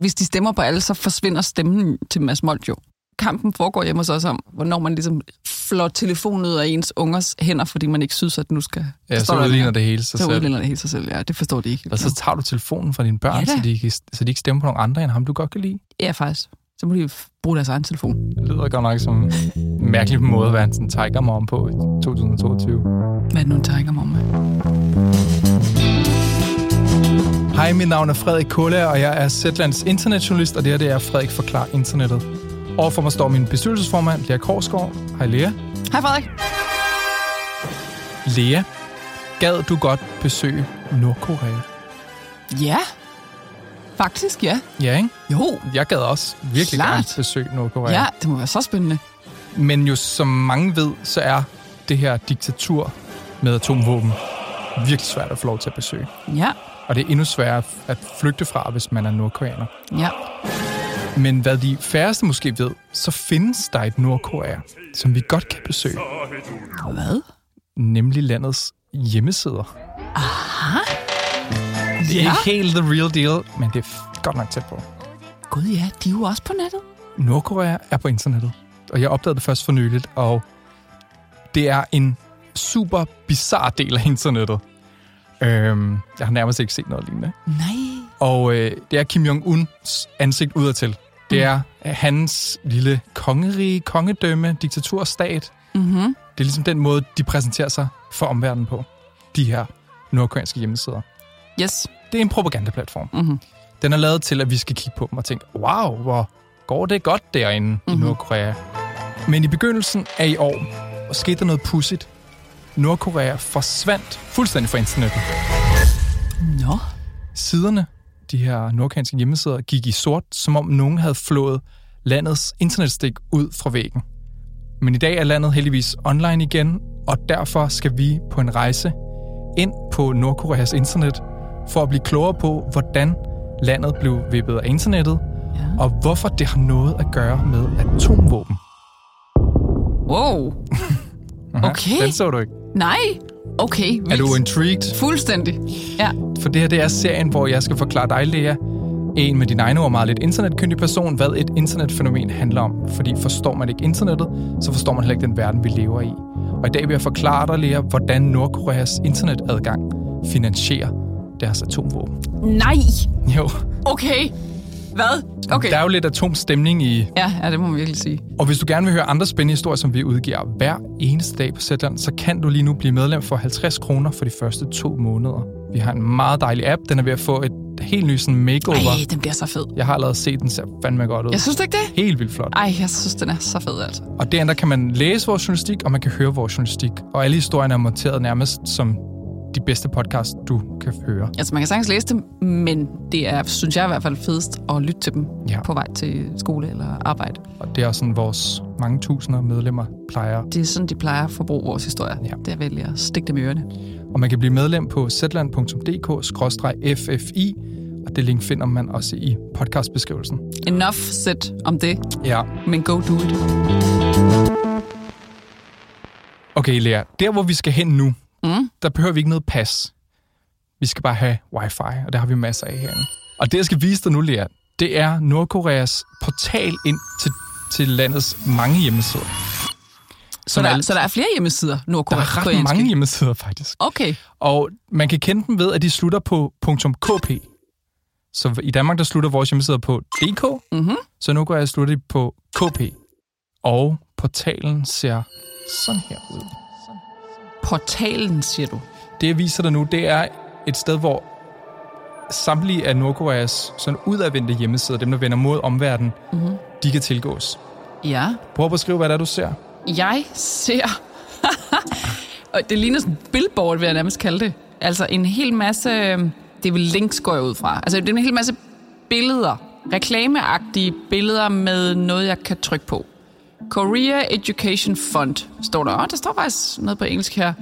hvis de stemmer på alle, så forsvinder stemmen til Mads Molt jo. Kampen foregår hjemme hos os om, hvornår man ligesom flår telefonen ud af ens ungers hænder, fordi man ikke synes, at nu skal... Ja, så udligner det hele sig Så selv. udligner det helt sig selv, ja. Det forstår de ikke. Og så tager du telefonen fra dine børn, Ja da. så, de, så de ikke stemmer på nogen andre end ham, du godt kan lide. Ja, faktisk. Så må de bruge deres egen telefon. Det lyder godt nok som en mærkelig måde at være en tiger mom på i 2022. Hvad er det nu, en tiger mom med? Hej, mit navn er Frederik Kulla, og jeg er Zetlands internetjournalist, og det her det er Frederik Forklar Internettet. Overfor mig står min bestyrelsesformand, Lea Korsgaard. Hej Lea. Hej Frederik. Lea, gad du godt besøge Nordkorea? Ja. Faktisk, ja. Ja, ikke? Jo. Jeg gad også virkelig Klart. gerne besøge Nordkorea. Ja, det må være så spændende. Men jo som mange ved, så er det her diktatur med atomvåben virkelig svært at få lov til at besøge. Ja. Og det er endnu sværere at flygte fra, hvis man er nordkoreaner. Ja. Men hvad de færreste måske ved, så findes der et Nordkorea, som vi godt kan besøge. Hvad? Nemlig landets hjemmesider. Det er Ja. ikke helt the real deal, men det er godt nok tæt på. Gud ja, de er jo også på nettet. Nordkorea er på internettet, og jeg opdagede det først for nyligt, og det er en super bizarre del af internettet. Øhm, jeg har nærmest ikke set noget lignende. Nej. Og øh, det er Kim Jong-uns ansigt udadtil. Det er øh, hans lille kongerige, kongedømme, diktaturstat. Mhm. Det er ligesom den måde, de præsenterer sig for omverdenen på. De her nordkoreanske hjemmesider. Yes. Det er en propagandaplatform. Mhm. Den er lavet til, at vi skal kigge på dem og tænke, wow, hvor går det godt derinde mm-hmm. i Nordkorea. Men i begyndelsen af i år skete der noget pudsigt. Nordkorea forsvandt fuldstændig fra internettet. Nå. Siderne, de her nordkoreanske hjemmesider, gik i sort, som om nogen havde flået landets internetstik ud fra væggen. Men i dag er landet heldigvis online igen, og derfor skal vi på en rejse ind på Nordkoreas internet for at blive klogere på, hvordan landet blev vippet af internettet, Ja. og hvorfor det har noget at gøre med atomvåben. Wow. Okay. Den så du ikke. Nej. Okay. Er vildt. du intrigued? Fuldstændig. Ja. For det her det er serien, hvor jeg skal forklare dig, Lea, en med dine egne ord meget lidt internetkyndig person, hvad et internetfænomen handler om. Fordi forstår man ikke internettet, så forstår man heller ikke den verden, vi lever i. Og i dag vil jeg forklare dig, Lea, hvordan Nordkoreas internetadgang finansierer deres atomvåben. Nej. Jo, Okay. Hvad? Okay. der er jo lidt atomstemning i... Ja, ja, det må man virkelig sige. Og hvis du gerne vil høre andre spændende historier, som vi udgiver hver eneste dag på Zetland, så kan du lige nu blive medlem for 50 kroner for de første to måneder. Vi har en meget dejlig app. Den er ved at få et helt ny sådan makeover. Ej, den bliver så fed. Jeg har allerede set den, ser fandme godt ud. Jeg synes du ikke det? Helt vildt flot. Ej, jeg synes, den er så fed, altså. Og derinde der kan man læse vores journalistik, og man kan høre vores journalistik. Og alle historierne er monteret nærmest som de bedste podcast, du kan høre. Altså, man kan sagtens læse dem, men det er, synes jeg i hvert fald, fedest at lytte til dem Ja. på vej til skole eller arbejde. Og det er sådan, vores mange tusinder medlemmer plejer. Det er sådan, de plejer at forbruge vores historie. Ja. Det er vælge at stikke dem i ørerne. Og man kan blive medlem på zland.dk-ffi, og det link finder man også i podcastbeskrivelsen. Enough said om det, Ja. men go do it. Okay, Lea. Der, hvor vi skal hen nu, Mm. der behøver vi ikke noget pas. Vi skal bare have wifi, og det har vi masser af herinde. Og det, jeg skal vise dig nu, Lea, det er Nordkoreas portal ind til, til landets mange hjemmesider. Så der, alle- så der er flere hjemmesider, Der nordkoreanske? er ret mange hjemmesider, faktisk. Okay. Og man kan kende dem ved, at de slutter på .kp. Så i Danmark, der slutter vores hjemmesider på .dk, Mm-hmm. så nu går jeg slutter på KP. Og portalen ser sådan her ud. Portalen, siger du? Det, jeg viser dig nu, det er et sted, hvor samtlige af Nordkoreas sådan udadvendte hjemmesider, dem der vender mod omverdenen, Mm-hmm. de kan tilgås. Ja. Prøv at beskrive, hvad det er, du ser. Jeg ser... og det ligner sådan en billboard, vil jeg nærmest kalde det. Altså en hel masse... Det er vel links, går jeg ud fra. Altså det er en hel masse billeder. Reklameagtige billeder med noget, jeg kan trykke på. Korea Education Fund står der. Og der står faktisk noget på engelsk her.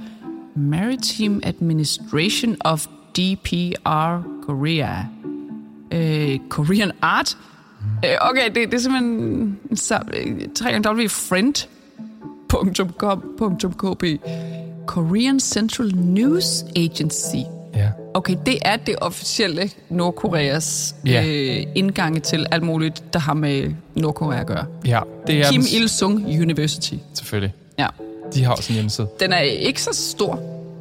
Maritime Administration of DPR Korea. Øh, Korean Art. Øh, okay, det, det er simpelthen www.friend.com.kp Korean Central News Agency. Ja. Okay, det er det officielle Nordkoreas Ja. øh, indgange til alt muligt, der har med Nordkorea at gøre. Ja, det er Kim den, Il-sung University. selvfølgelig. Ja. De har også en hjemmeside. Den er ikke så stor.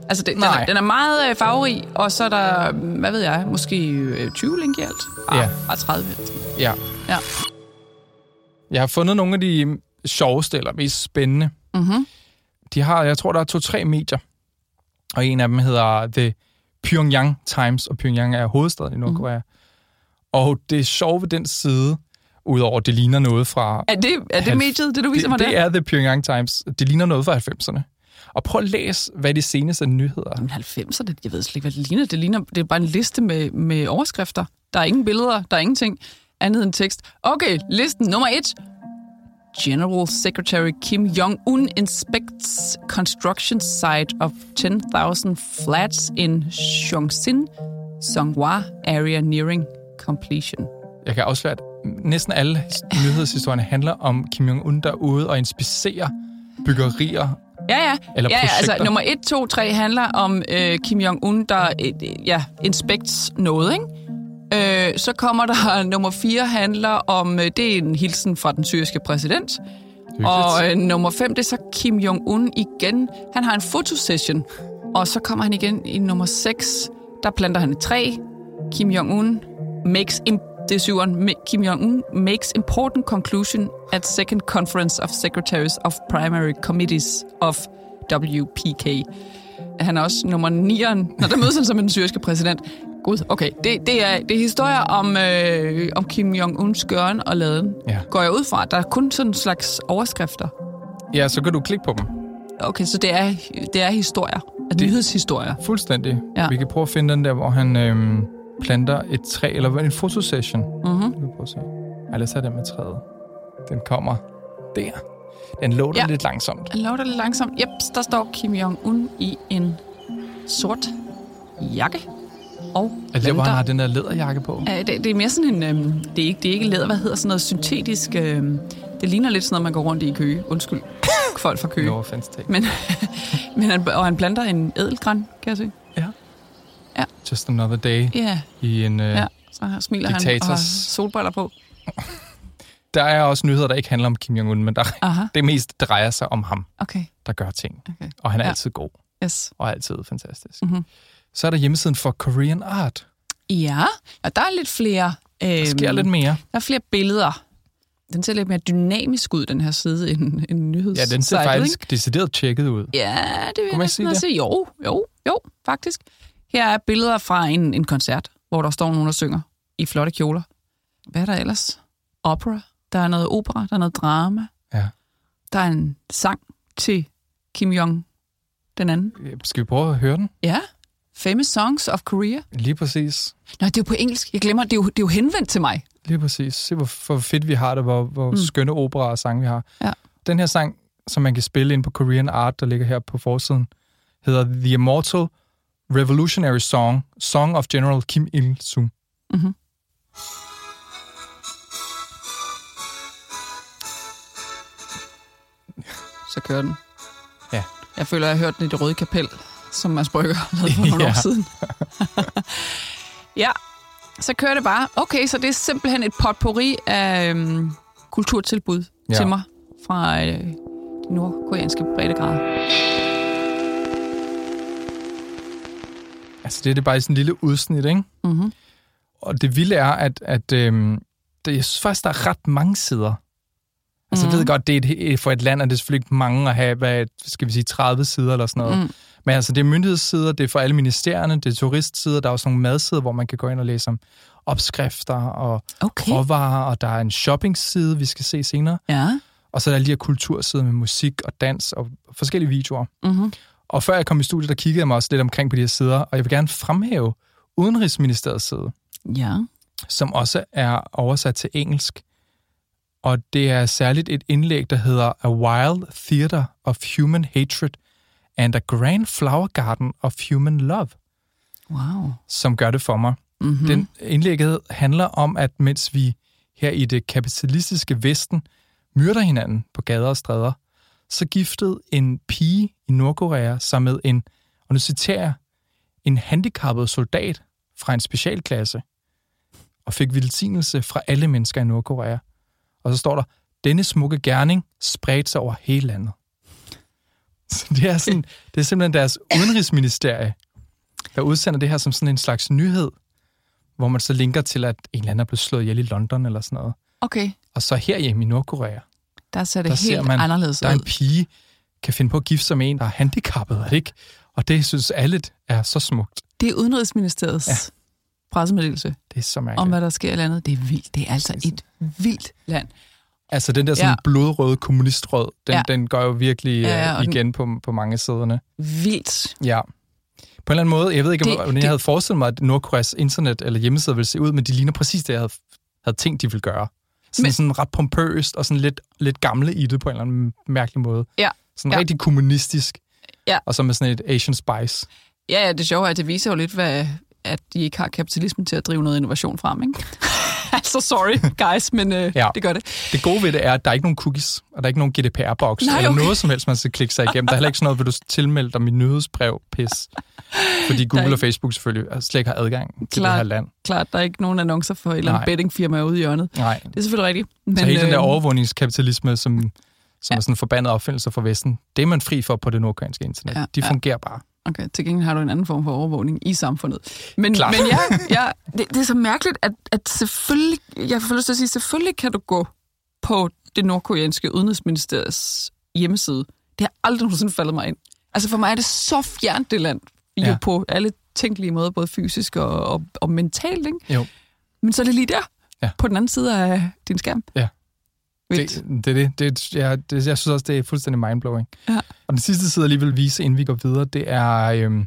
Altså, det, den, er, den er meget øh, farverig, og så er der, hvad ved jeg, måske øh, 20 link i alt. Ah, Ja. ah, 30. Ja. Ja. Jeg har fundet nogle af de sjoveste eller mest spændende. Mm-hmm. De har, jeg tror, der er to-tre medier. Og en af dem hedder The Pyongyang Times, og Pyongyang er hovedstaden i Nordkorea. Mm. Og det er sjovt ved den side, udover det ligner noget fra... Er det, er det mediet, det du viser det, mig der? det er The Pyongyang Times. Det ligner noget fra 90'erne. Og prøv at læse, hvad de seneste nyheder er. Men 90'erne, jeg ved slet ikke, hvad det ligner. Det ligner det er bare en liste med, med overskrifter. Der er ingen billeder, der er ingenting andet end tekst. Okay, listen nummer et. General Secretary Kim Jong-un inspects construction site of 10,000 flats in Chongqing, Songhua area nearing completion. Jeg kan afsløre, at næsten alle his- nyhedshistorierne handler om Kim Jong-un derude og inspicerer byggerier. Ja, ja. Eller ja, ja altså nummer 1, 2, 3 handler om øh, Kim Jong-un, der øh, ja, inspects noget, ikke? Øh, så kommer der nummer 4 handler om, øh, det er en hilsen fra den syriske præsident. Og øh, nummer 5, det er så Kim Jong-un igen. Han har en fotosession. Og så kommer han igen i nummer 6. Der planter han et træ. Kim Jong-un makes det er syveren. Kim Jong-un makes important conclusion at second conference of secretaries of primary committees of WPK. Han er også nummer 9'eren. Når der mødes han som den syriske præsident. Gud, okay. Det, det, er, det er historier om, øh, om Kim Jong-uns gøren og laden. Ja. Går jeg ud fra. Der er kun sådan en slags overskrifter. Ja, så kan du klikke på dem. Okay, så det er, det er historier. Altså nyhedshistorier. Fuldstændig. Ja. Vi kan prøve at finde den der, hvor han øhm, planter et træ, eller en fotosession. Mm-hmm. Vi prøve at se. Ej, lad os have den med træet. Den kommer der. Den låter Ja. lidt langsomt. Lover det lidt langsomt. Yep, der står Kim Jong-un i en sort jakke. Og Er det der, hvor han har den der læderjakke på? Ja, det, det er mere sådan en... Øhm, det, er ikke, det er ikke læder, hvad hedder sådan noget syntetisk... Øhm, det ligner lidt sådan noget, man går rundt i Køge. Undskyld, folk fra Køge. No offense take. Men, men han, og han planter en ædelgran, kan jeg se. Ja. Ja. Just another day Ja, i en... Øh, ja. Så her smiler han og Diktators- har solbriller på. Der er også nyheder, der ikke handler om Kim Jong-un, men der, Aha, det mest drejer sig om ham, okay. der gør ting. okay. Og han er Ja. altid god, Yes. og altid fantastisk. Mhm. Så er der hjemmesiden for Korean Art. Ja, og der er lidt flere... Øhm, Der sker lidt mere. Der er flere billeder. Den ser lidt mere dynamisk ud, den her side, end, end nyheds Ja, den ser faktisk decideret tjekket ud. Ja, det vil jeg man næsten sige også sige. Jo, jo, jo, faktisk. Her er billeder fra en, en koncert, hvor der står nogen, der synger i flotte kjoler. Hvad er der ellers? Opera. Der er noget opera, der er noget drama. Ja. Der er en sang til Kim Jong den anden. Skal vi prøve at høre den? Ja, Famous Songs of Korea. Lige præcis. Nå, det er jo på engelsk. Jeg glemmer, det er jo, det er jo henvendt til mig. Lige præcis. Se, hvor, hvor fedt vi har det, hvor, hvor Mm. skønne opera og sange vi har. Ja. Den her sang, som man kan spille ind på Korean Art, der ligger her på forsiden, hedder The Immortal Revolutionary Song, Song of General Kim Il-sung. Mm-hmm. Så kører den. Ja. Jeg føler, jeg har hørt den i det røde kapel, som Mads Brygger lavede for nogle Ja. år siden. ja, så kører det bare. Okay, så det er simpelthen et potpourri af øhm, kulturtilbud ja. Til mig fra øh, de nordkoreanske breddegrader. Altså, det er det bare i sådan en lille udsnit, ikke? Mm-hmm. Og det vilde er, at, at øhm, det, jeg synes faktisk, der er ret mange sider. Altså, mm. jeg ved Mhm. godt, det er et, for et land, og det er selvfølgelig ikke mange at have, hvad, skal vi sige, 30 sider eller sådan noget. Mm. Men altså, det er myndighedssider, det er for alle ministerierne, det er turistsider, der er også nogle madsider, hvor man kan gå ind og læse om opskrifter og Okay. råvarer, og der er en shoppingside, vi skal se senere. Ja. Og så er der lige her kultursider med musik og dans og forskellige videoer. Mm-hmm. Og før jeg kom i studiet, der kiggede jeg mig også lidt omkring på de her sider, og jeg vil gerne fremhæve Udenrigsministeriets side, Ja. som også er oversat til engelsk. Og det er særligt et indlæg, der hedder A Wild Theater of Human Hatred and a Grand Flower Garden of Human Love, Wow. som gør det for mig. Mm-hmm. Mm. Den indlægget handler om, at mens vi her i det kapitalistiske Vesten myrder hinanden på gader og stræder, så giftede en pige i Nordkorea sig med en, og nu citerer jeg, en handicappet soldat fra en specialklasse, og fik velsignelse fra alle mennesker i Nordkorea. Og så står der, denne smukke gerning spredte sig over hele landet. Så det er, sådan, det er simpelthen deres udenrigsministerie, der udsender det her som sådan en slags nyhed, hvor man så linker til, at en eller anden er blevet slået ihjel i London eller sådan noget. Okay, Og så herhjemme i Nordkorea, der ser det der helt ser man, anderledes der er en ud. pige, kan finde på at gifte sig med en, der er handicappet, ikke? Og det synes alle er så smukt. Det er Udenrigsministeriets Ja. pressemeddelelse Det er så om, mærkeligt. hvad der sker i landet. Det er vildt. Det er altså et vildt land. Altså den der sådan Ja. blodrøde kommunistrød, den, Ja. den går jo virkelig Ja, ja, ja, og den- igen på, på mange siderne. Vildt. Ja. På en eller anden måde, jeg ved ikke, Det- hvordan jeg det- havde forestillet mig, at Nordkoreas internet eller hjemmeside ville se ud, men de ligner præcis det, jeg havde, havde tænkt, de ville gøre. Sådan, men, sådan ret pompøst og sådan lidt, lidt gamle i det på en eller anden mærkelig måde. Ja. Sådan Ja. rigtig kommunistisk. Ja. Og så med sådan et Asian Spice. Ja, ja, det sjove er, at det viser jo lidt, hvad, at de ikke har kapitalismen til at drive noget innovation frem, ikke? altså, sorry, guys, men øh, Ja. ja. det gør det. Det gode ved det er, at der er ikke nogen cookies, og der er ikke nogen GDPR-boks, Nej, eller okay. noget som helst, man skal klikke sig igennem. Der er heller ikke sådan noget, vil du tilmelde dig mit nyhedsbrev, pis. Fordi Google og Facebook selvfølgelig slet ikke har adgang til Klart. det her land. Klart, der er ikke nogen annoncer for et eller andet bettingfirma ude i hjørnet. Nej. Det er selvfølgelig rigtigt. Men, Så hele den der øh, overvågningskapitalisme, som, som Ja. er sådan en forbandet opfindelse fra Vesten, det er man fri for på det nordkoreanske internet. Ja, De ja. fungerer bare. Okay, til gengæld har du en anden form for overvågning i samfundet. Men, Klart. men ja, ja det, det er så mærkeligt, at, at selvfølgelig, jeg får lyst til at sige, selvfølgelig kan du gå på det nordkoreanske udenrigsministeriets hjemmeside. Det har aldrig nogensinde faldet mig ind. Altså for mig er det så fjernt det land, jo Ja. på alle tænkelige måder, både fysisk og, og, og mentalt, ikke? Jo. Men så er det lige der, Ja. på den anden side af din skærm. Ja. Vildt. Det, det, det, det, ja, det, jeg synes også, det er fuldstændig mindblowing. Ja. Og den sidste side, jeg lige vil vise, inden vi går videre, det er øhm,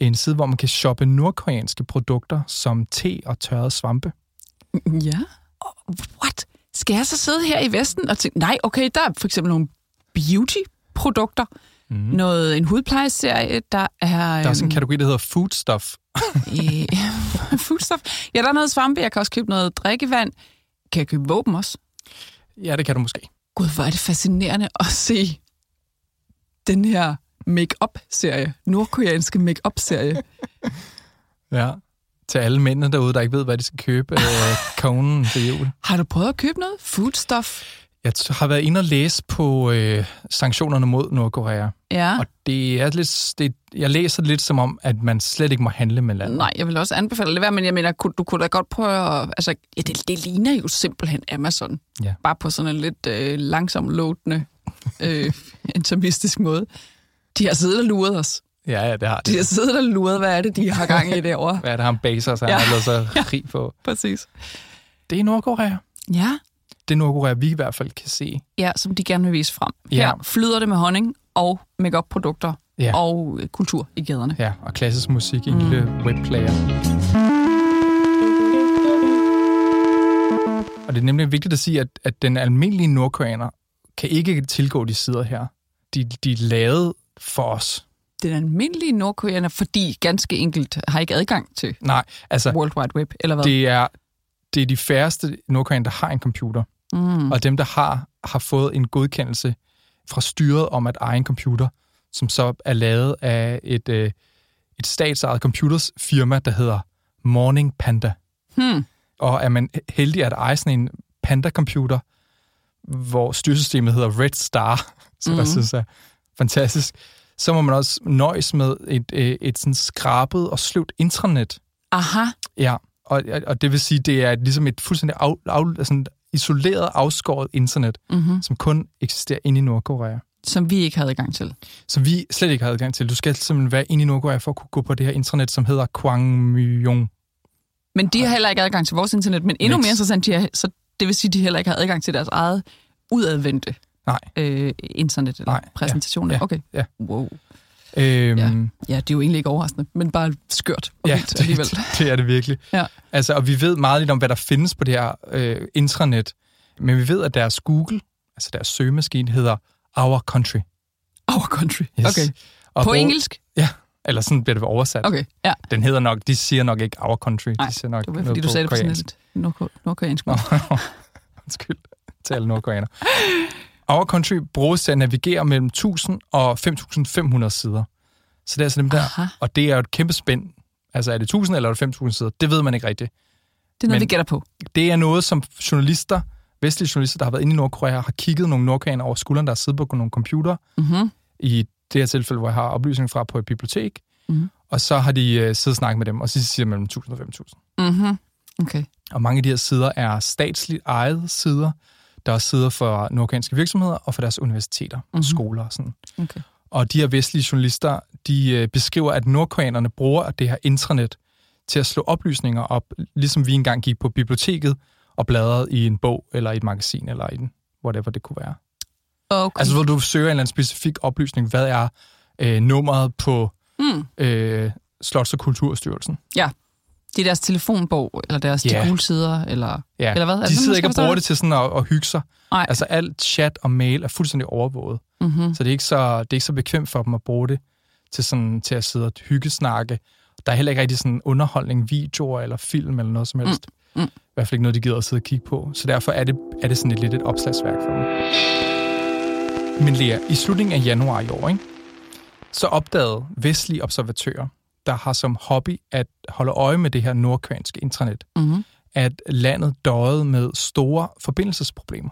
en side, hvor man kan shoppe nordkoreanske produkter som te og tørrede svampe. Ja. What? Skal jeg så sidde her i Vesten og tænke, nej, okay, der er for eksempel nogle beauty-produkter, Mm. noget, en hudplejeserie, der er... Der er også en øhm, kategori, der hedder foodstuff. foodstuff. Ja, der er noget svampe, jeg kan også købe noget drikkevand. Kan jeg købe våben også? Ja, det kan du måske. Gud, hvor er det fascinerende at se den her make-up-serie, nordkoreanske make-up-serie. Ja. Til alle mændene derude, der ikke ved, hvad de skal købe øh, konen til jul. Har du prøvet at købe noget foodstuff? Jeg har været inde og læse på øh, sanktionerne mod Nordkorea, Ja. og det er lidt, det, jeg læser det lidt som om, at man slet ikke må handle med landet. Nej, jeg vil også anbefale det være, men jeg mener, du kunne da godt prøve at... Altså, ja, det, det ligner jo simpelthen Amazon. Ja. Bare på sådan en lidt øh, langsom, loadende, øh, intermistisk måde. De har siddet og luret os. Ja, ja, det har De det. har siddet og luret, hvad er det, de har gang i derovre. Hvad er det, han baser sig, Ja. han har lavet sig krig på? Præcis. Det er Nordkorea. Ja. Det Nordkorea, vi i hvert fald kan se. ja, som de gerne vil vise frem. Ja. Her flyder det med honning og make-up-produkter Ja. og øh, kultur i gaderne. Ja, og klassisk musik i en lille webplayer. Og det er nemlig vigtigt at sige, at, at den almindelige nordkoreaner kan ikke tilgå de sider her. De, de er lavet for os. Den almindelige nordkoreaner, fordi ganske enkelt har ikke adgang til Nej, altså, World Wide Web, eller hvad? det er, det er de færreste nordkoreanere, der har en computer. Mm. Og dem, der har, har fået en godkendelse fra styret om at eje en computer, som så er lavet af et, øh, et statsejet computersfirma, der hedder Morning Panda. Hmm. Og er man heldig at eje sådan en Panda-computer, hvor styresystemet hedder Red Star, som mm. jeg synes er fantastisk, så må man også nøjes med et, et, et sådan skrabet og sløvt intranet. Aha. Ja, og, og det vil sige, det er ligesom et fuldstændig af, af, sådan isoleret, afskåret internet, Mm-hmm. som kun eksisterer inde i Nordkorea. Som vi ikke havde adgang til. Som vi slet ikke har adgang til. Du skal simpelthen være inde i Nordkorea for at kunne gå på det her internet, som hedder Kwangmyong. Men de har heller ikke adgang til vores internet, men endnu Niks. mere interessant, de har, så det vil sige, at de heller ikke har adgang til deres eget udadvendte Nej. øh, internet eller Nej, ja, præsentationer. ja, okay. ja. Wow. Øhm, Ja. Ja, det er jo egentlig ikke overraskende, men bare skørt og Ja, vildt det, alligevel. det, det er det virkelig. Ja. Altså, og vi ved meget lidt om, hvad der findes på det her øh, intranet, men vi ved, at deres Google, altså deres søgemaskine, hedder Our Country. Our country. Yes. Okay. Og På hvor- engelsk? Ja, eller sådan bliver det oversat. Okay, ja. Den hedder nok, de siger nok ikke Our Country, Nej, de siger nok Det var fordi, du sagde det på sådan et nordko- nordkoreansk Nå, måde. undskyld til alle nordkoreaner. Our Country bruges til at navigere mellem 1000 og 5500 sider. Så det er altså dem der, Aha. og det er jo et kæmpe spænd. Altså er det 1000 eller er det 5.000 sider? Det ved man ikke rigtigt. Det er noget, Men- vi gætter på. Det er noget, som journalister, vestlige journalister, der har været inde i Nordkorea, har kigget nogle nordkoreanere over skulderen, der har siddet på nogle computer, Mm-hmm. i det her tilfælde, hvor jeg har oplysninger fra på et bibliotek, Mhm. og så har de øh, siddet og snakket med dem, og så siger mellem 1000 og 5000. Mm-hmm. Okay. Og mange af de her sider er statsligt ejede sider. Der er sider for nordkoreanske virksomheder og for deres universiteter og Mhm. skoler og sådan. okay. Og de her vestlige journalister, de øh, beskriver, at nordkoreanerne bruger det her intranet til at slå oplysninger op, ligesom vi engang gik på biblioteket og bladrede i en bog, eller i et magasin, eller i en whatever det kunne være. Okay. Altså, hvor du søger en eller anden specifik oplysning. Hvad er øh, nummeret på mm. øh, Slots- og Kulturstyrelsen? Det er deres telefonbog, eller deres Ja. de gule sider, eller... Ja, Eller hvad? Er de sådan, sidder ikke og bruger det? det til sådan at, at hygge sig. Nej. Altså, alt chat og mail er fuldstændig overvåget. Mm-hmm. Så det er ikke så, det er ikke så bekvemt for dem at bruge det til, sådan, til at sidde og hyggesnakke. Der er heller ikke rigtig sådan underholdning, videoer eller film eller noget som helst. Mm, mm. I hvert fald ikke noget, de gider at sidde og kigge på. Så derfor er det, er det sådan et lidt et opslagsværk for dem. Men Lea, i slutningen af januar i år, ikke, så opdagede vestlige observatører, der har som hobby at holde øje med det her nordkoreanske intranet, Mm-hmm. at landet døjede med store forbindelsesproblemer.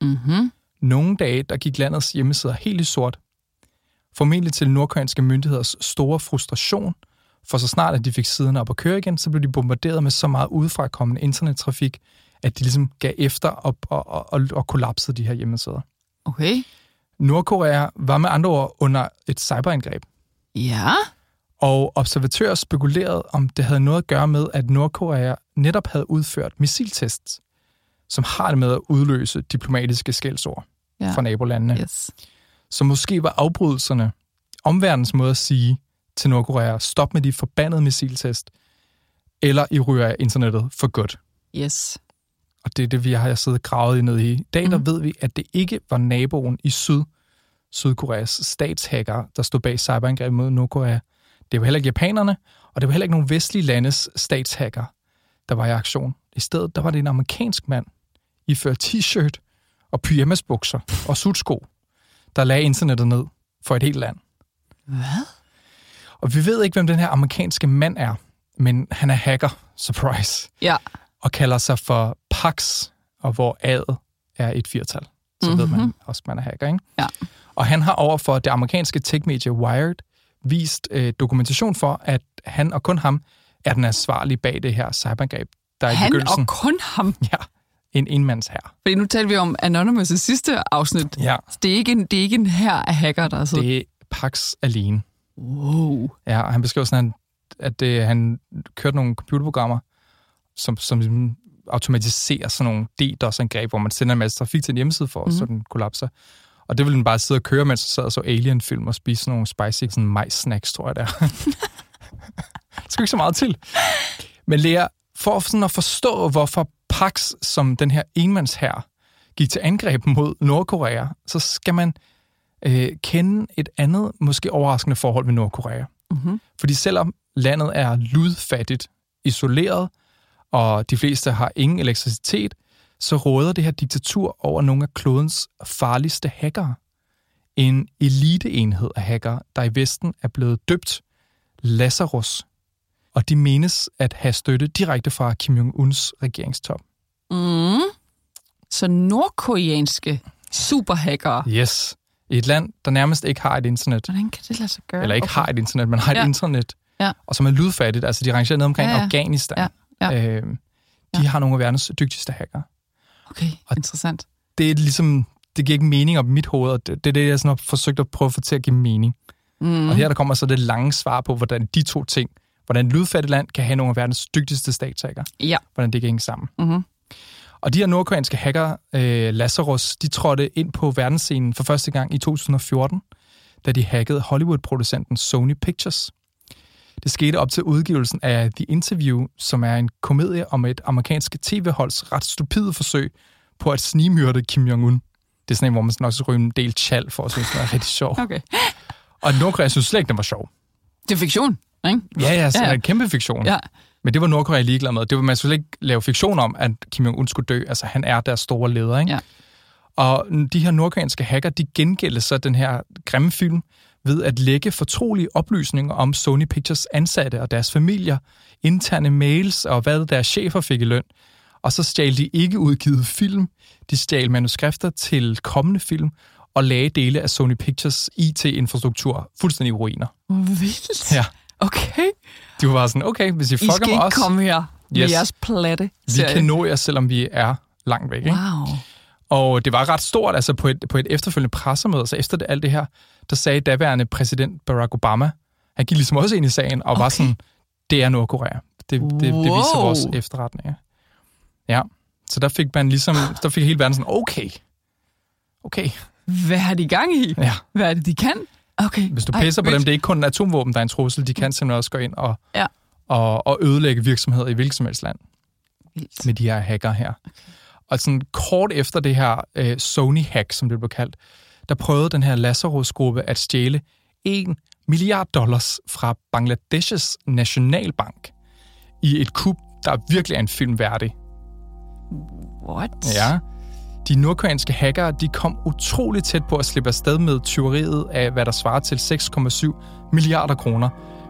Mm-hmm. Nogle dage, der gik landets hjemmesider helt i sort. Formentlig til nordkoreanske myndigheders store frustration, for så snart at de fik siderne op at køre igen, så blev de bombarderet med så meget udefrakommende internettrafik, at de ligesom gav efter og, og, og, og, kollapsede de her hjemmesider. Okay. Nordkorea var med andre ord under et cyberangreb, Ja. Og observatører spekulerede, om det havde noget at gøre med, at Nordkorea netop havde udført missiltests, som har det med at udløse diplomatiske skældsord Ja. fra nabolandene. Yes. Så måske var afbrydelserne omverdens måde at sige til Nordkorea, stop med de forbandede missiltest, eller I ryger af internettet for godt. Yes. Og det er det, vi har siddet gravet i ned i. I dag der Mhm. ved vi, at det ikke var naboen i syd, Sydkoreas statshacker, der stod bag cyberangrebet mod Nordkorea. Det var heller ikke japanerne, og det var heller ikke nogen vestlige landes statshacker, der var i aktion. I stedet der var det en amerikansk mand, iført t-shirt og pyjamasbukser og sutsko, der lagde internettet ned for et helt land. Hvad? Og vi ved ikke, hvem den her amerikanske mand er, men han er hacker, surprise, Ja. og kalder sig for Pax, og hvor A'et er et firtal. Så mm-hmm. ved man også, at man er hacker, ikke? Ja. Og han har overfor det amerikanske tech-medie Wired vist øh, dokumentation for, at han og kun ham er den ansvarlige bag det her cyberangreb, der i Han begyndelsen... og kun ham. Ja, en enmands her. Fordi nu talte vi om Anonymous i sidste afsnit. Ja, Så det er ikke en, det er ikke en her af hacker, der er siddet. det er Pax alene. Wow. Ja, og han beskriver sådan, at det, han kørte nogle computerprogrammer, som, som ligesom automatiserer sådan nogle DDoS-angreb, hvor man sender en masse trafik til en hjemmeside for, mm. så den kollapser. Og det ville den bare sidde og køre, mens jeg sad og så Alien-film og spise sådan nogle spicy sådan majs-snacks, tror jeg der. det skal ikke så meget til. Men Lea, for sådan at forstå, hvorfor Pax, som den her enmandsherr, gik til angreb mod Nordkorea, så skal man øh, kende et andet, måske overraskende forhold ved Nordkorea. Mm-hmm. Fordi selvom landet er ludfattigt, isoleret, og de fleste har ingen elektricitet, så råder det her diktatur over nogle af klodens farligste hackere. En eliteenhed af hackere, der i Vesten er blevet døbt Lazarus. Og de menes at have støtte direkte fra Kim Jong-uns regeringstop. Mm. Så nordkoreanske superhackere. Yes. I et land, der nærmest ikke har et internet. Hvordan kan det lade sig gøre? Eller ikke har et internet, men har et Ja. internet. Ja. Og som er lydfattigt. Altså, de rangerer ned omkring Ja, ja. Afghanistan. Ja, ja. Øh, de har nogle af verdens dygtigste hackere. Okay, Og- interessant. Det er ligesom, det giver ikke mening op i mit hoved, og det, det er det, jeg sådan har forsøgt at prøve at få til at give mening. Mm. Og her der kommer så det lange svar på, hvordan de to ting, hvordan et lydfattigt land kan have nogle af verdens dygtigste statshacker, Ja. hvordan det kan hænge sammen. Mm-hmm. Og de her nordkoreanske hacker, øh, Lazarus, de trådte ind på verdensscenen for første gang i 2014, da de hackede Hollywood-producenten Sony Pictures. Det skete op til udgivelsen af The Interview, som er en komedie om et amerikansk tv-holds ret stupide forsøg på at snigmyrde Kim Jong-un. Det er sådan en, hvor man sådan også ryger en del chal for at synes, det er rigtig sjov. Okay. Og Nordkorea synes slet ikke, den var sjov. Det er fiktion, ikke? Ja, ja, så Ja, ja, en kæmpe fiktion. Ja. Men det var Nordkorea ligeglad med. Det var, man skulle ikke lave fiktion om, at Kim Jong-un skulle dø. Altså, han er deres store leder, ikke? Ja. Og de her nordkoreanske hacker, de gengældte så den her grimme film ved at lægge fortrolige oplysninger om Sony Pictures ansatte og deres familier, interne mails og hvad deres chefer fik i løn. Og så stjal de ikke udgivet film. De stjal manuskrifter til kommende film og lagde dele af Sony Pictures IT-infrastruktur fuldstændig i ruiner. Vildt. Ja. Okay. De var bare sådan, okay, hvis I I fucker skal med ikke os, komme her med Yes. jeres platte. vi kan nå jer, selvom vi er langt væk. Ikke? Og det var ret stort, altså på et, på et efterfølgende pressemøde, så efter det, alt det her, der sagde daværende præsident Barack Obama, han gik ligesom også ind i sagen og okay. var sådan, det er Nordkorea. Det, det, det viser Wow. vores efterretninger. Ja, så der fik man ligesom, der fik hele verden sådan, okay, okay, Hvad har de gang i? ja. Hvad er det, de kan? Okay. Hvis du Ej, pisser på dem, det er ikke kun atomvåben, der er en trussel, de kan simpelthen også gå ind og, Ja. og, og ødelægge virksomheder i hvilket som helst land. Vildt. med de her hacker her. Okay. Og sådan kort efter det her øh, Sony-hack, som det blev kaldt, der prøvede den her Lazarus-gruppe at stjæle 1 milliard dollars fra Bangladeshs nationalbank i et kup, der virkelig er en film værdig. What? Ja. De nordkoreanske hackere de kom utrolig tæt på at slippe afsted med tyveriet af, hvad der svarer til 6,7 milliarder kroner,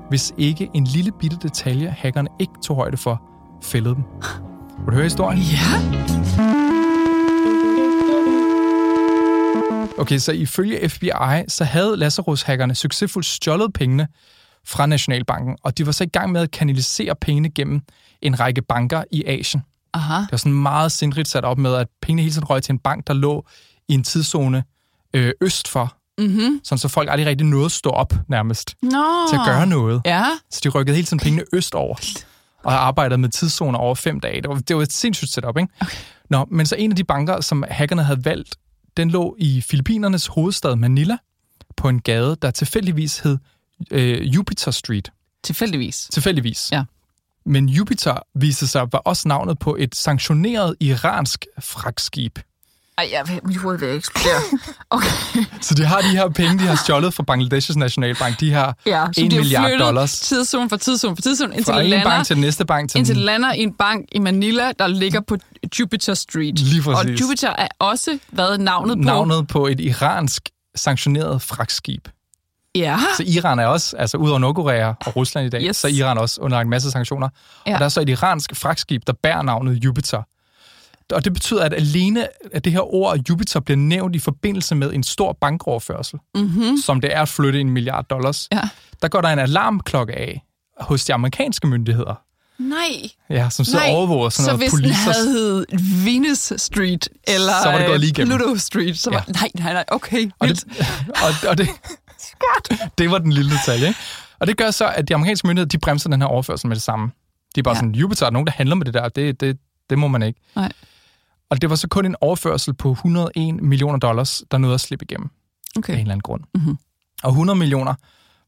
hvis ikke en lille bitte detalje, hackerne ikke tog højde for, fældede dem. Vil du høre historien? Ja. Okay, så ifølge FBI, så havde Lazarus-hackerne succesfuldt stjålet pengene fra Nationalbanken, og de var så i gang med at kanalisere pengene gennem en række banker i Asien. Aha. Det var sådan meget sindrigt sat op med, at pengene hele tiden røg til en bank, der lå i en tidszone øh, øst for, Mhm. sådan så folk aldrig rigtig nåede at stå op nærmest Nå. til at gøre noget. Ja. Så de rykkede hele tiden pengene østover og arbejdede med tidszoner over fem dage. Det var, det var et sindssygt setup, ikke? Okay. Nå, men så en af de banker, som hackerne havde valgt, den lå i Filippinernes hovedstad Manila, på en gade, der tilfældigvis hed øh, Jupiter Street. Tilfældigvis. Tilfældigvis. Ja. Men Jupiter viste sig var også navnet på et sanktioneret iransk fragtskib. Ej, jeg, mit hoved vil eksplodere. Okay. Så de har de her penge, de har stjålet fra Bangladeshs nationalbank. De har Ja, 1 de milliard dollars Tidszone for tidszone for tidszone, indtil fra det lander, bank til næste bank. Til indtil den, det lander i en bank i Manila, der ligger på Jupiter Street. Lige Og præcis. Jupiter er også været navnet på... navnet på et iransk sanktioneret fragtskib. Ja. Så Iran er også, altså ud over Nordkorea og Rusland i dag, Yes. så er Iran også under en masse sanktioner. Ja. Og der er så et iransk fragtskib, der bærer navnet Jupiter. Og det betyder, at alene at det her ord Jupiter bliver nævnt i forbindelse med en stor bankoverførsel, mm-hmm. som det er at flytte en milliard dollars. Ja. Der går der en alarmklokke af hos de amerikanske myndigheder, Nej. ja, som så Nej. overvåger sådan så noget hvis den havde Venus Street, eller Så var det gået øh, lige igennem. Pluto Street, så var... Ja. Nej, nej, nej, okay. Og vildt. det, og, og det, det var den lille detalje. Ikke? Og det gør så, at de amerikanske myndigheder, de bremser den her overførsel med det samme. De er bare ja. sådan, Jupiter, er der nogen, der handler med det der? Det, det, det må man ikke. Nej. Og det var så kun en overførsel på 101 millioner dollars, der nåede at slippe igennem af en Okay. eller anden grund. Mhm. Og 100 millioner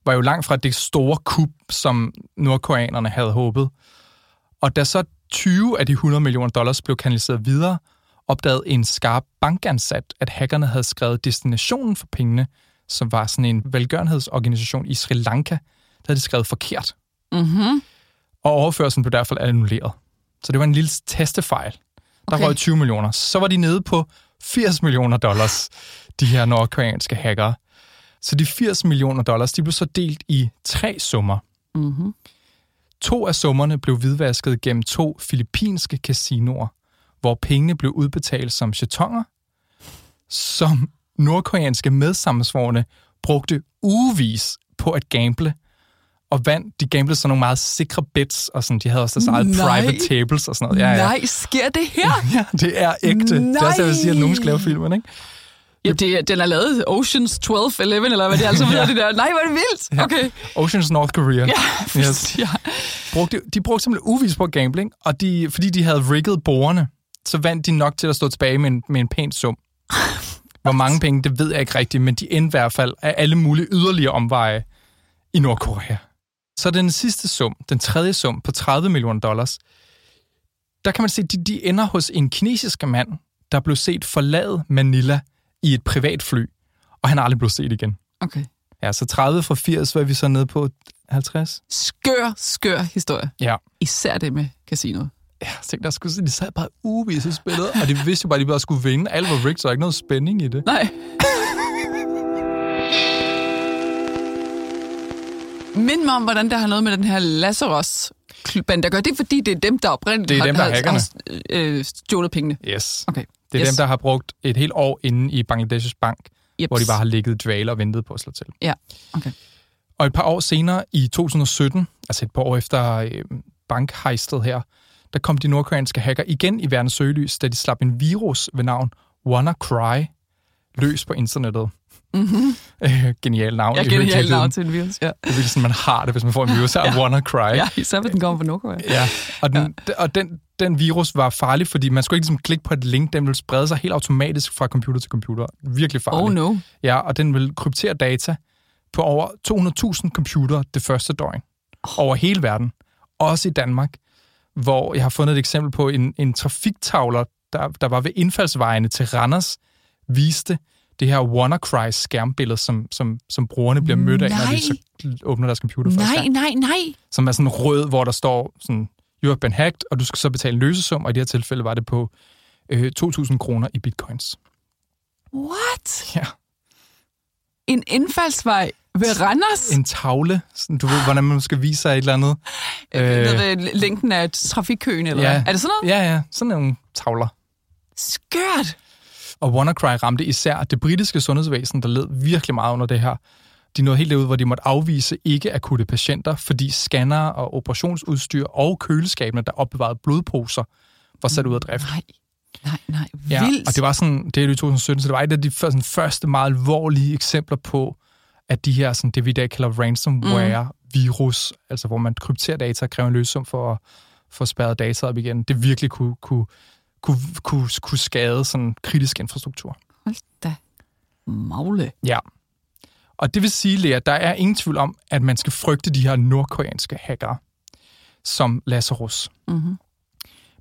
var jo langt fra det store kup, som nordkoreanerne havde håbet. Og da så 20 af de 100 millioner dollars blev kanaliseret videre, opdagede en skarp bankansat, at hackerne havde skrevet destinationen for pengene, som var sådan en velgørenhedsorganisation i Sri Lanka, der havde de skrevet forkert. Mm-hmm. Og overførselen blev derfor annulleret. Så det var en lille testefejl. Der Okay. røg 20 millioner. Så var de nede på 80 millioner dollars, de her nordkoreanske hackere. Så de 80 millioner dollars, de blev så delt i tre summer. Mm-hmm. To af summerne blev hvidvasket gennem to filippinske casinoer, hvor pengene blev udbetalt som chatonger, som nordkoreanske medsammensvorne brugte ugevis på at gamble, og vandt. De gamblede sådan nogle meget sikre bets, og sådan, de havde også deres eget Nej. private tables og sådan noget. Ja, ja. Nej, sker det her? Ja, det er ægte. Det er også, jeg vil sige, at nogen skal lave filmen, ikke? Ja, det, er- den er lavet Oceans 12, 11, eller hvad det altså hedder, det der. Nej, hvor er det vildt. Ja. Okay. Oceans North Korea. Ja, Yes. ja. brugte, de brugte simpelthen uvis på gambling, og de, fordi de havde rigget borgerne, så vandt de nok til at stå tilbage med en, med en pæn sum. Hvor mange penge, det ved jeg ikke rigtigt, men de endte i hvert fald af alle mulige yderligere omveje i Nordkorea. Så den sidste sum, den tredje sum på 30 millioner dollars, der kan man se, de, de ender hos en kinesisk mand, der blev set forlade Manila i et privat fly, og han er aldrig blevet set igen. Okay. Ja, så 30 fra 80, hvad er vi så nede på 50? Skør, skør historie. Ja. Især det med casinoet. Ja, jeg tænkte, der skulle, de sad bare ugevis og spillede, og de vidste jo bare, at de bare skulle vinde. Alt var rigged, så der er ikke noget spænding i det. Nej. Mind mig om, hvordan det har noget med den her Lazarus band der gør. Det fordi, det er dem, der oprindeligt Det er har, dem, der er har, har øh, stjålet pengene. Yes. Okay. Det er yes. dem, der har brugt et helt år inde i Bangladeshs bank, Jeps. hvor de bare har ligget i dvale og ventet på at slå til. Ja, okay. Og et par år senere, i 2017, altså et par år efter øh, bankhejstet her, der kom de nordkoreanske hacker igen i verdens søgelys, da de slap en virus ved navn WannaCry løs på internettet. Mm-hmm. Øh, genial navn. Helt virkeligheden. navn til en virus. Ja. Det er virkelig sådan, man har det, hvis man får en virus af ja. WannaCry. ja, især hvis den kommer fra Nordkorea. Ja, og, den, ja. og den, den virus var farlig, fordi man skulle ikke ligesom klikke på et link, den ville sprede sig helt automatisk fra computer til computer. Virkelig farlig. Oh no. Ja, og den vil kryptere data på over 200.000 computere det første døgn. Over hele verden. Også i Danmark, hvor jeg har fundet et eksempel på en, en trafiktavler, der, der var ved indfaldsvejene til Randers, viste det her WannaCry skærmbillede, som, som, som brugerne bliver mødt af, når de så åbner deres computer første Nej, gang. nej, nej. Som er sådan rød, hvor der står sådan, you have been hacked, og du skal så betale en løsesum, og i det her tilfælde var det på øh, 2.000 kroner i bitcoins. What? Ja. En indfaldsvej ved Randers? En tavle, sådan, du ved, hvordan man skal vise sig et eller andet. Øh, ved længden af trafikkøen, eller ja. Er det sådan noget? Ja, ja, sådan nogle tavler. Skørt. Og WannaCry ramte især det britiske sundhedsvæsen, der led virkelig meget under det her. De nåede helt derud, hvor de måtte afvise ikke-akutte patienter, fordi scanner og operationsudstyr og køleskabene, der opbevarede blodposer, var sat ud af drift. Nej, nej, nej. Ja, Vildt. og det var sådan, det er jo i 2017, så det var et af de første, sådan, første meget alvorlige eksempler på, at de her, sådan, det vi i dag kalder ransomware-virus, mm. altså hvor man krypterer data og kræver en løsning for at få spærret data op igen, det virkelig kunne, kunne, kunne, kunne, kunne skade sådan kritisk infrastruktur. Hold da magle. Ja. Og det vil sige, Lea, der er ingen tvivl om, at man skal frygte de her nordkoreanske hackere, som Lazarus. Mm-hmm.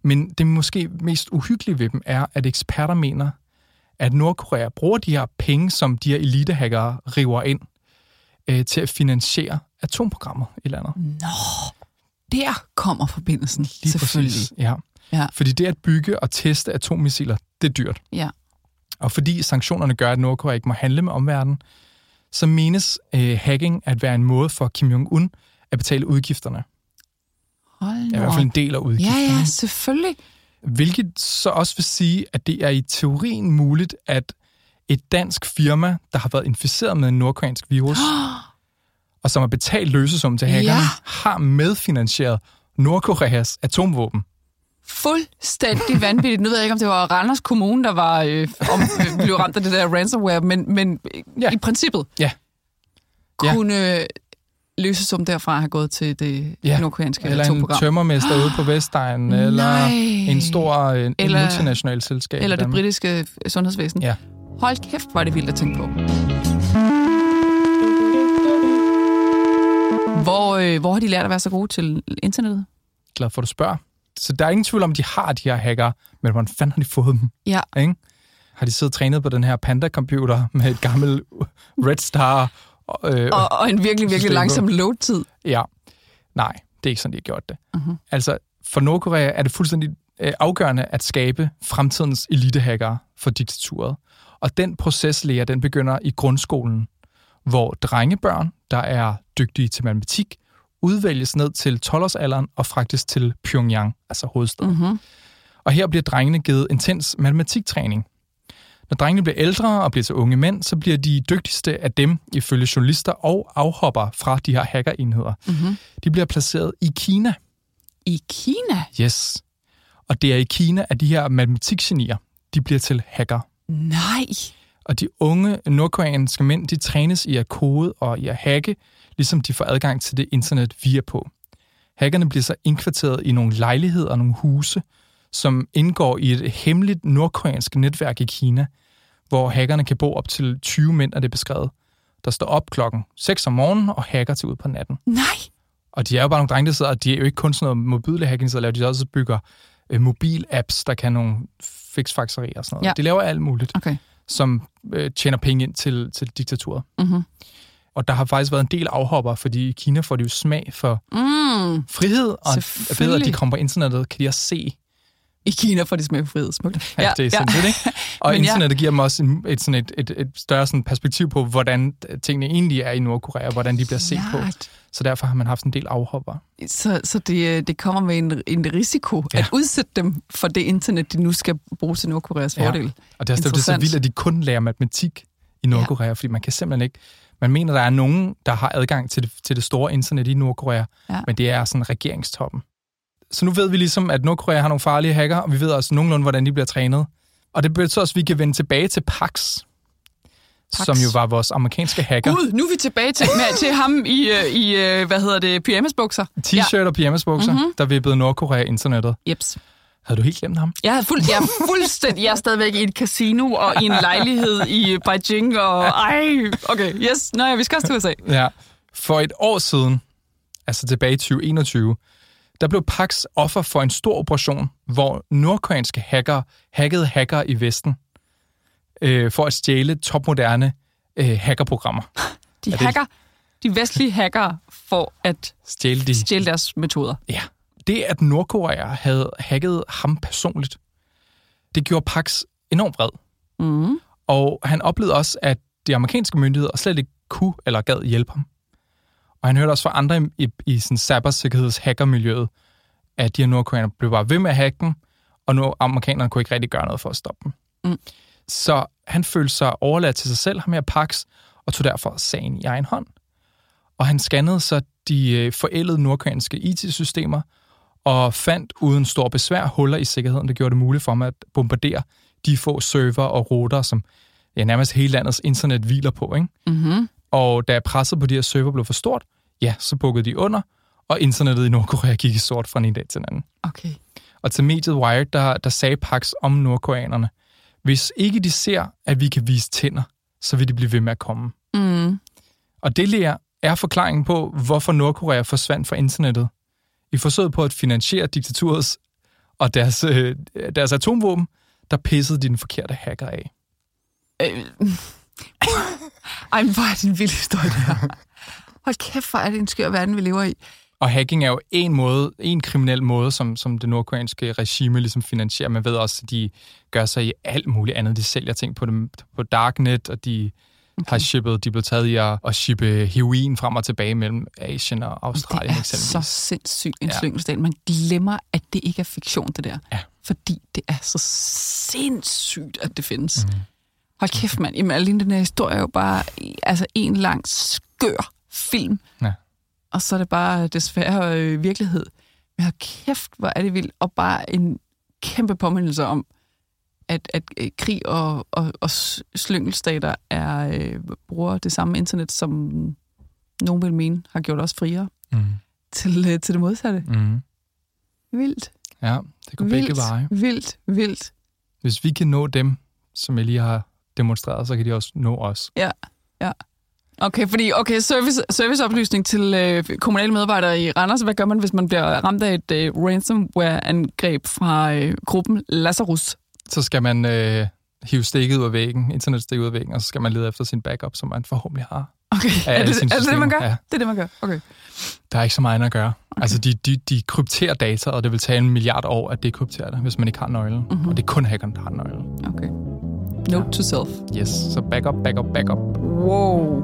Men det måske mest uhyggelige ved dem er, at eksperter mener, at Nordkorea bruger de her penge, som de her elitehackere river ind, øh, til at finansiere atomprogrammer i landet. Nå, der kommer forbindelsen, Lige selvfølgelig. Præcis, ja. Ja. Fordi det at bygge og teste atommissiler, det er dyrt. Ja. Og fordi sanktionerne gør, at Nordkorea ikke må handle med omverdenen, så menes øh, hacking at være en måde for Kim Jong-un at betale udgifterne. Hold I hvert fald en del af Ja, udgifterne. ja, selvfølgelig. Hvilket så også vil sige, at det er i teorien muligt, at et dansk firma, der har været inficeret med en nordkoreansk virus, og som har betalt løsesum til hackerne, Ja. har medfinansieret Nordkoreas atomvåben. Fuldstændig vanvittigt. Nu ved jeg ikke, om det var Randers Kommune, der var øh, om, øh, blev ramt af det der ransomware, men, men Ja. ja. i princippet Ja. Ja. kunne øh, løsesum derfra have gået til det Ja. ja. nordkoreanske Eller en tømmermester ude på Vestegnen, eller Nej. en stor øh, en Eller- multinational selskab. Eller det britiske sundhedsvæsen. Ja. Hold kæft, var det vildt at tænke på. Hvor, øh, hvor har de lært at være så gode til internettet? Glad for, at du spørger. Så der er ingen tvivl om, at de har de her hacker, men hvordan fanden har de fået dem? Ja. Ikke? Har de siddet og trænet på den her Panda-computer med et gammelt Red Star? Øh, Og, og en virkelig, virkelig langsom load-tid. Ja. Nej, det er ikke sådan, de har gjort det. Mhm. Altså, for Nordkorea er det fuldstændig øh, afgørende at skabe fremtidens elitehackere for diktaturet. Og den proces, Lea, den begynder i grundskolen, hvor drengebørn, der er dygtige til matematik, udvælges ned til 12-årsalderen og fragtes til Pyongyang, altså hovedstaden. Mm-hmm. Og her bliver drengene givet intens matematiktræning. Når drengene bliver ældre og bliver til unge mænd, så bliver de dygtigste af dem, ifølge journalister og afhopper fra de her hackerenheder, Mm-hmm. de bliver placeret i Kina. I Kina? Yes. Og det er i Kina, at de her matematikgenier, de bliver til hacker. Nej. Og de unge nordkoreanske mænd, de trænes i at kode og i at hacke, ligesom de får adgang til det internet, vi er på. Hackerne bliver så indkvarteret i nogle lejligheder og nogle huse, som indgår i et hemmeligt nordkoreansk netværk i Kina, hvor hackerne kan bo op til 20 mænd, er det beskrevet, der står op klokken 6 om morgenen og hacker til ud på natten. Nej. Og de er jo bare nogle drenge, der sidder, og de er jo ikke kun sådan noget mobile hacking, så laver de også bygger øh, mobil-apps, der kan nogle fixfaxerier og sådan noget. Ja. De laver alt muligt, Okay. Som øh, tjener penge ind til, til diktaturet. Mm-hmm. Og der har faktisk været en del afhopper, fordi i Kina får de jo smag for Mm. frihed, og ved at de kommer på internettet, kan de også se, I Kina får de smag frihed. Smukt. Ja, det er sindssygt, ikke? Og Men ja. internettet giver dem også en, et, sådan et, et, et større sådan perspektiv på, hvordan tingene egentlig er i Nordkorea, og hvordan de bliver set på. Klart. Så derfor har man haft en del afhopper. Så, så det, øh, det kommer med en, en risiko ja. Ja. at udsætte dem for det internet, de nu skal bruge til Nordkoreas fordel. Og det er det er så vildt, at de kun lærer matematik i Nordkorea, ja. fordi man kan simpelthen ikke... Man mener, der er nogen, der har adgang til det, til det store internet i Nordkorea, Ja. men det er sådan regeringstoppen. Så nu ved vi ligesom, at Nordkorea har nogle farlige hacker, og vi ved også nogenlunde, hvordan de bliver trænet. Og det betyder også, at vi kan vende tilbage til Pax, Pax. som jo var vores amerikanske hacker. Gud, nu er vi tilbage til, med, til ham i, øh, i øh, hvad hedder det, pyjamasbukser. T-shirt og pyjamasbukser, Mhm. mm-hmm. der vippede Nordkorea internettet. Jeps. Havde du helt glemt ham? Jeg er, fuld, jeg er fuldstændig, jeg er stadigvæk i et casino og i en lejlighed i Beijing, og ej, okay, yes, nej, vi skal også til USA. Ja. For et år siden, altså tilbage i 2021, der blev Pax offer for en stor operation, hvor nordkoreanske hacker hackede hackere i Vesten øh, for at stjæle topmoderne øh, hackerprogrammer. De det- hacker, de vestlige hackere, for at Stjæle de... stjæle deres metoder. Ja. Det, at Nordkorea havde hacket ham personligt, det gjorde Pax enormt vred. Mm. Og han oplevede også, at de amerikanske myndigheder slet ikke kunne eller gad hjælpe ham. Og han hørte også fra andre i, i, i sådan cybersikkerheds hackermiljøet, at de her nordkoreanere blev bare ved med at hacke dem, og nu amerikanerne kunne ikke rigtig gøre noget for at stoppe dem. Mm. Så han følte sig overladt til sig selv, ham her Pax, og tog derfor sagen i egen hånd. Og han scannede så de øh, forældede nordkoreanske IT-systemer, og fandt uden stor besvær huller i sikkerheden, der gjorde det muligt for ham at bombardere de få server og router, som ja, nærmest hele landets internet hviler på. Ikke? Mm-hmm. Og da presset på de her server blev for stort, ja, så bukkede de under, og internettet i Nordkorea gik i sort fra en dag til den anden. Okay. Og til mediet Wired, der, der sagde Pax om nordkoreanerne, hvis ikke de ser, at vi kan vise tænder, så vil de blive ved med at komme. Mm. Og det lærer er forklaringen på, hvorfor Nordkorea forsvandt fra internettet. I forsøget på at finansiere diktaturets og deres, øh, deres atomvåben, der pissede de den forkerte hacker af. Øh. Ej, men hvor er det en vild historie, det her. Hold kæft, hvor er det en skør verden, vi lever i. Og hacking er jo en måde, en kriminel måde, som, som det nordkoreanske regime ligesom finansierer. Man ved også, at de gør sig i alt muligt andet. De sælger ting på, dem, på Darknet, og de okay. har shippet, de blev taget i at, at shippe heroin frem og tilbage mellem Asien og Australien det er eksempelvis. så sindssygt en Ja. slyngelstat. Man glemmer, at det ikke er fiktion, det der. Ja. Fordi det er så sindssygt, at det findes. Mm. Hold kæft, mand. Jamen, alene den her historie er jo bare altså, en lang skør film. Ja. Og så er det bare desværre øh, virkelighed. Men hold kæft, hvor er det vildt. Og bare en kæmpe påmindelse om, at, at øh, krig og, og, og slyngelstater er, øh, bruger det samme internet, som nogen vil mene har gjort os friere Mm. til, øh, til det modsatte. Mm. Vildt. Ja, det går begge veje. Vildt, vildt. Hvis vi kan nå dem, som jeg lige har demonstreret, så kan de også nå os. Ja, ja. Okay, fordi okay, service, serviceoplysning til øh, kommunale medarbejdere i Randers. Hvad gør man, hvis man bliver ramt af et øh, ransomware-angreb fra øh, gruppen Lazarus? Så skal man øh, hive stikket ud af væggen, internetstikket ud af væggen, og så skal man lede efter sin backup, som man forhåbentlig har. Okay, er, det, er det det, man gør? ja. Det er det, man gør. Okay. Der er ikke så meget at gøre. Okay. Altså, de, de, de krypterer data, og det vil tage en milliard år at dekryptere det, hvis man ikke har nøglen. Mhm. Mm-hmm. Og det er kun hackeren, der har nøglen. okay. Note to self. Yes, så backup, backup, backup. Wow.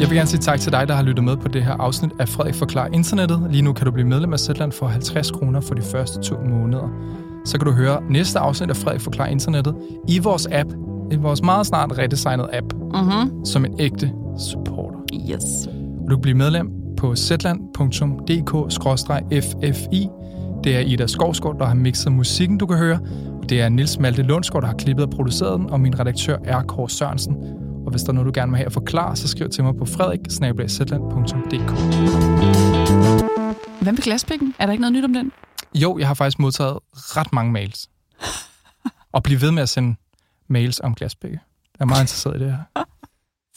Jeg vil gerne sige tak til dig, der har lyttet med på det her afsnit af Frederik Forklar Internettet. Lige nu kan du blive medlem af Zetland for 50 kroner for de første to måneder. Så kan du høre næste afsnit af Frederik Forklar Internettet i vores app, i vores meget snart redesignede app, Mm-hmm. som en ægte supporter. Yes. Og du kan blive medlem på zland.dk-ffi. Det er Ida Skovsgaard, der har mixet musikken, du kan høre. Det er Nils Malte Lundsgaard, der har klippet og produceret den, og min redaktør er Kåre Sørensen. Og hvis der er noget, du gerne vil have at forklare, så skriv til mig på frederik Hvad med glaspikken? Er der ikke noget nyt om den? Jo, jeg har faktisk modtaget ret mange mails. Og bliv ved med at sende mails om glasbække. Jeg er meget interesseret i det her.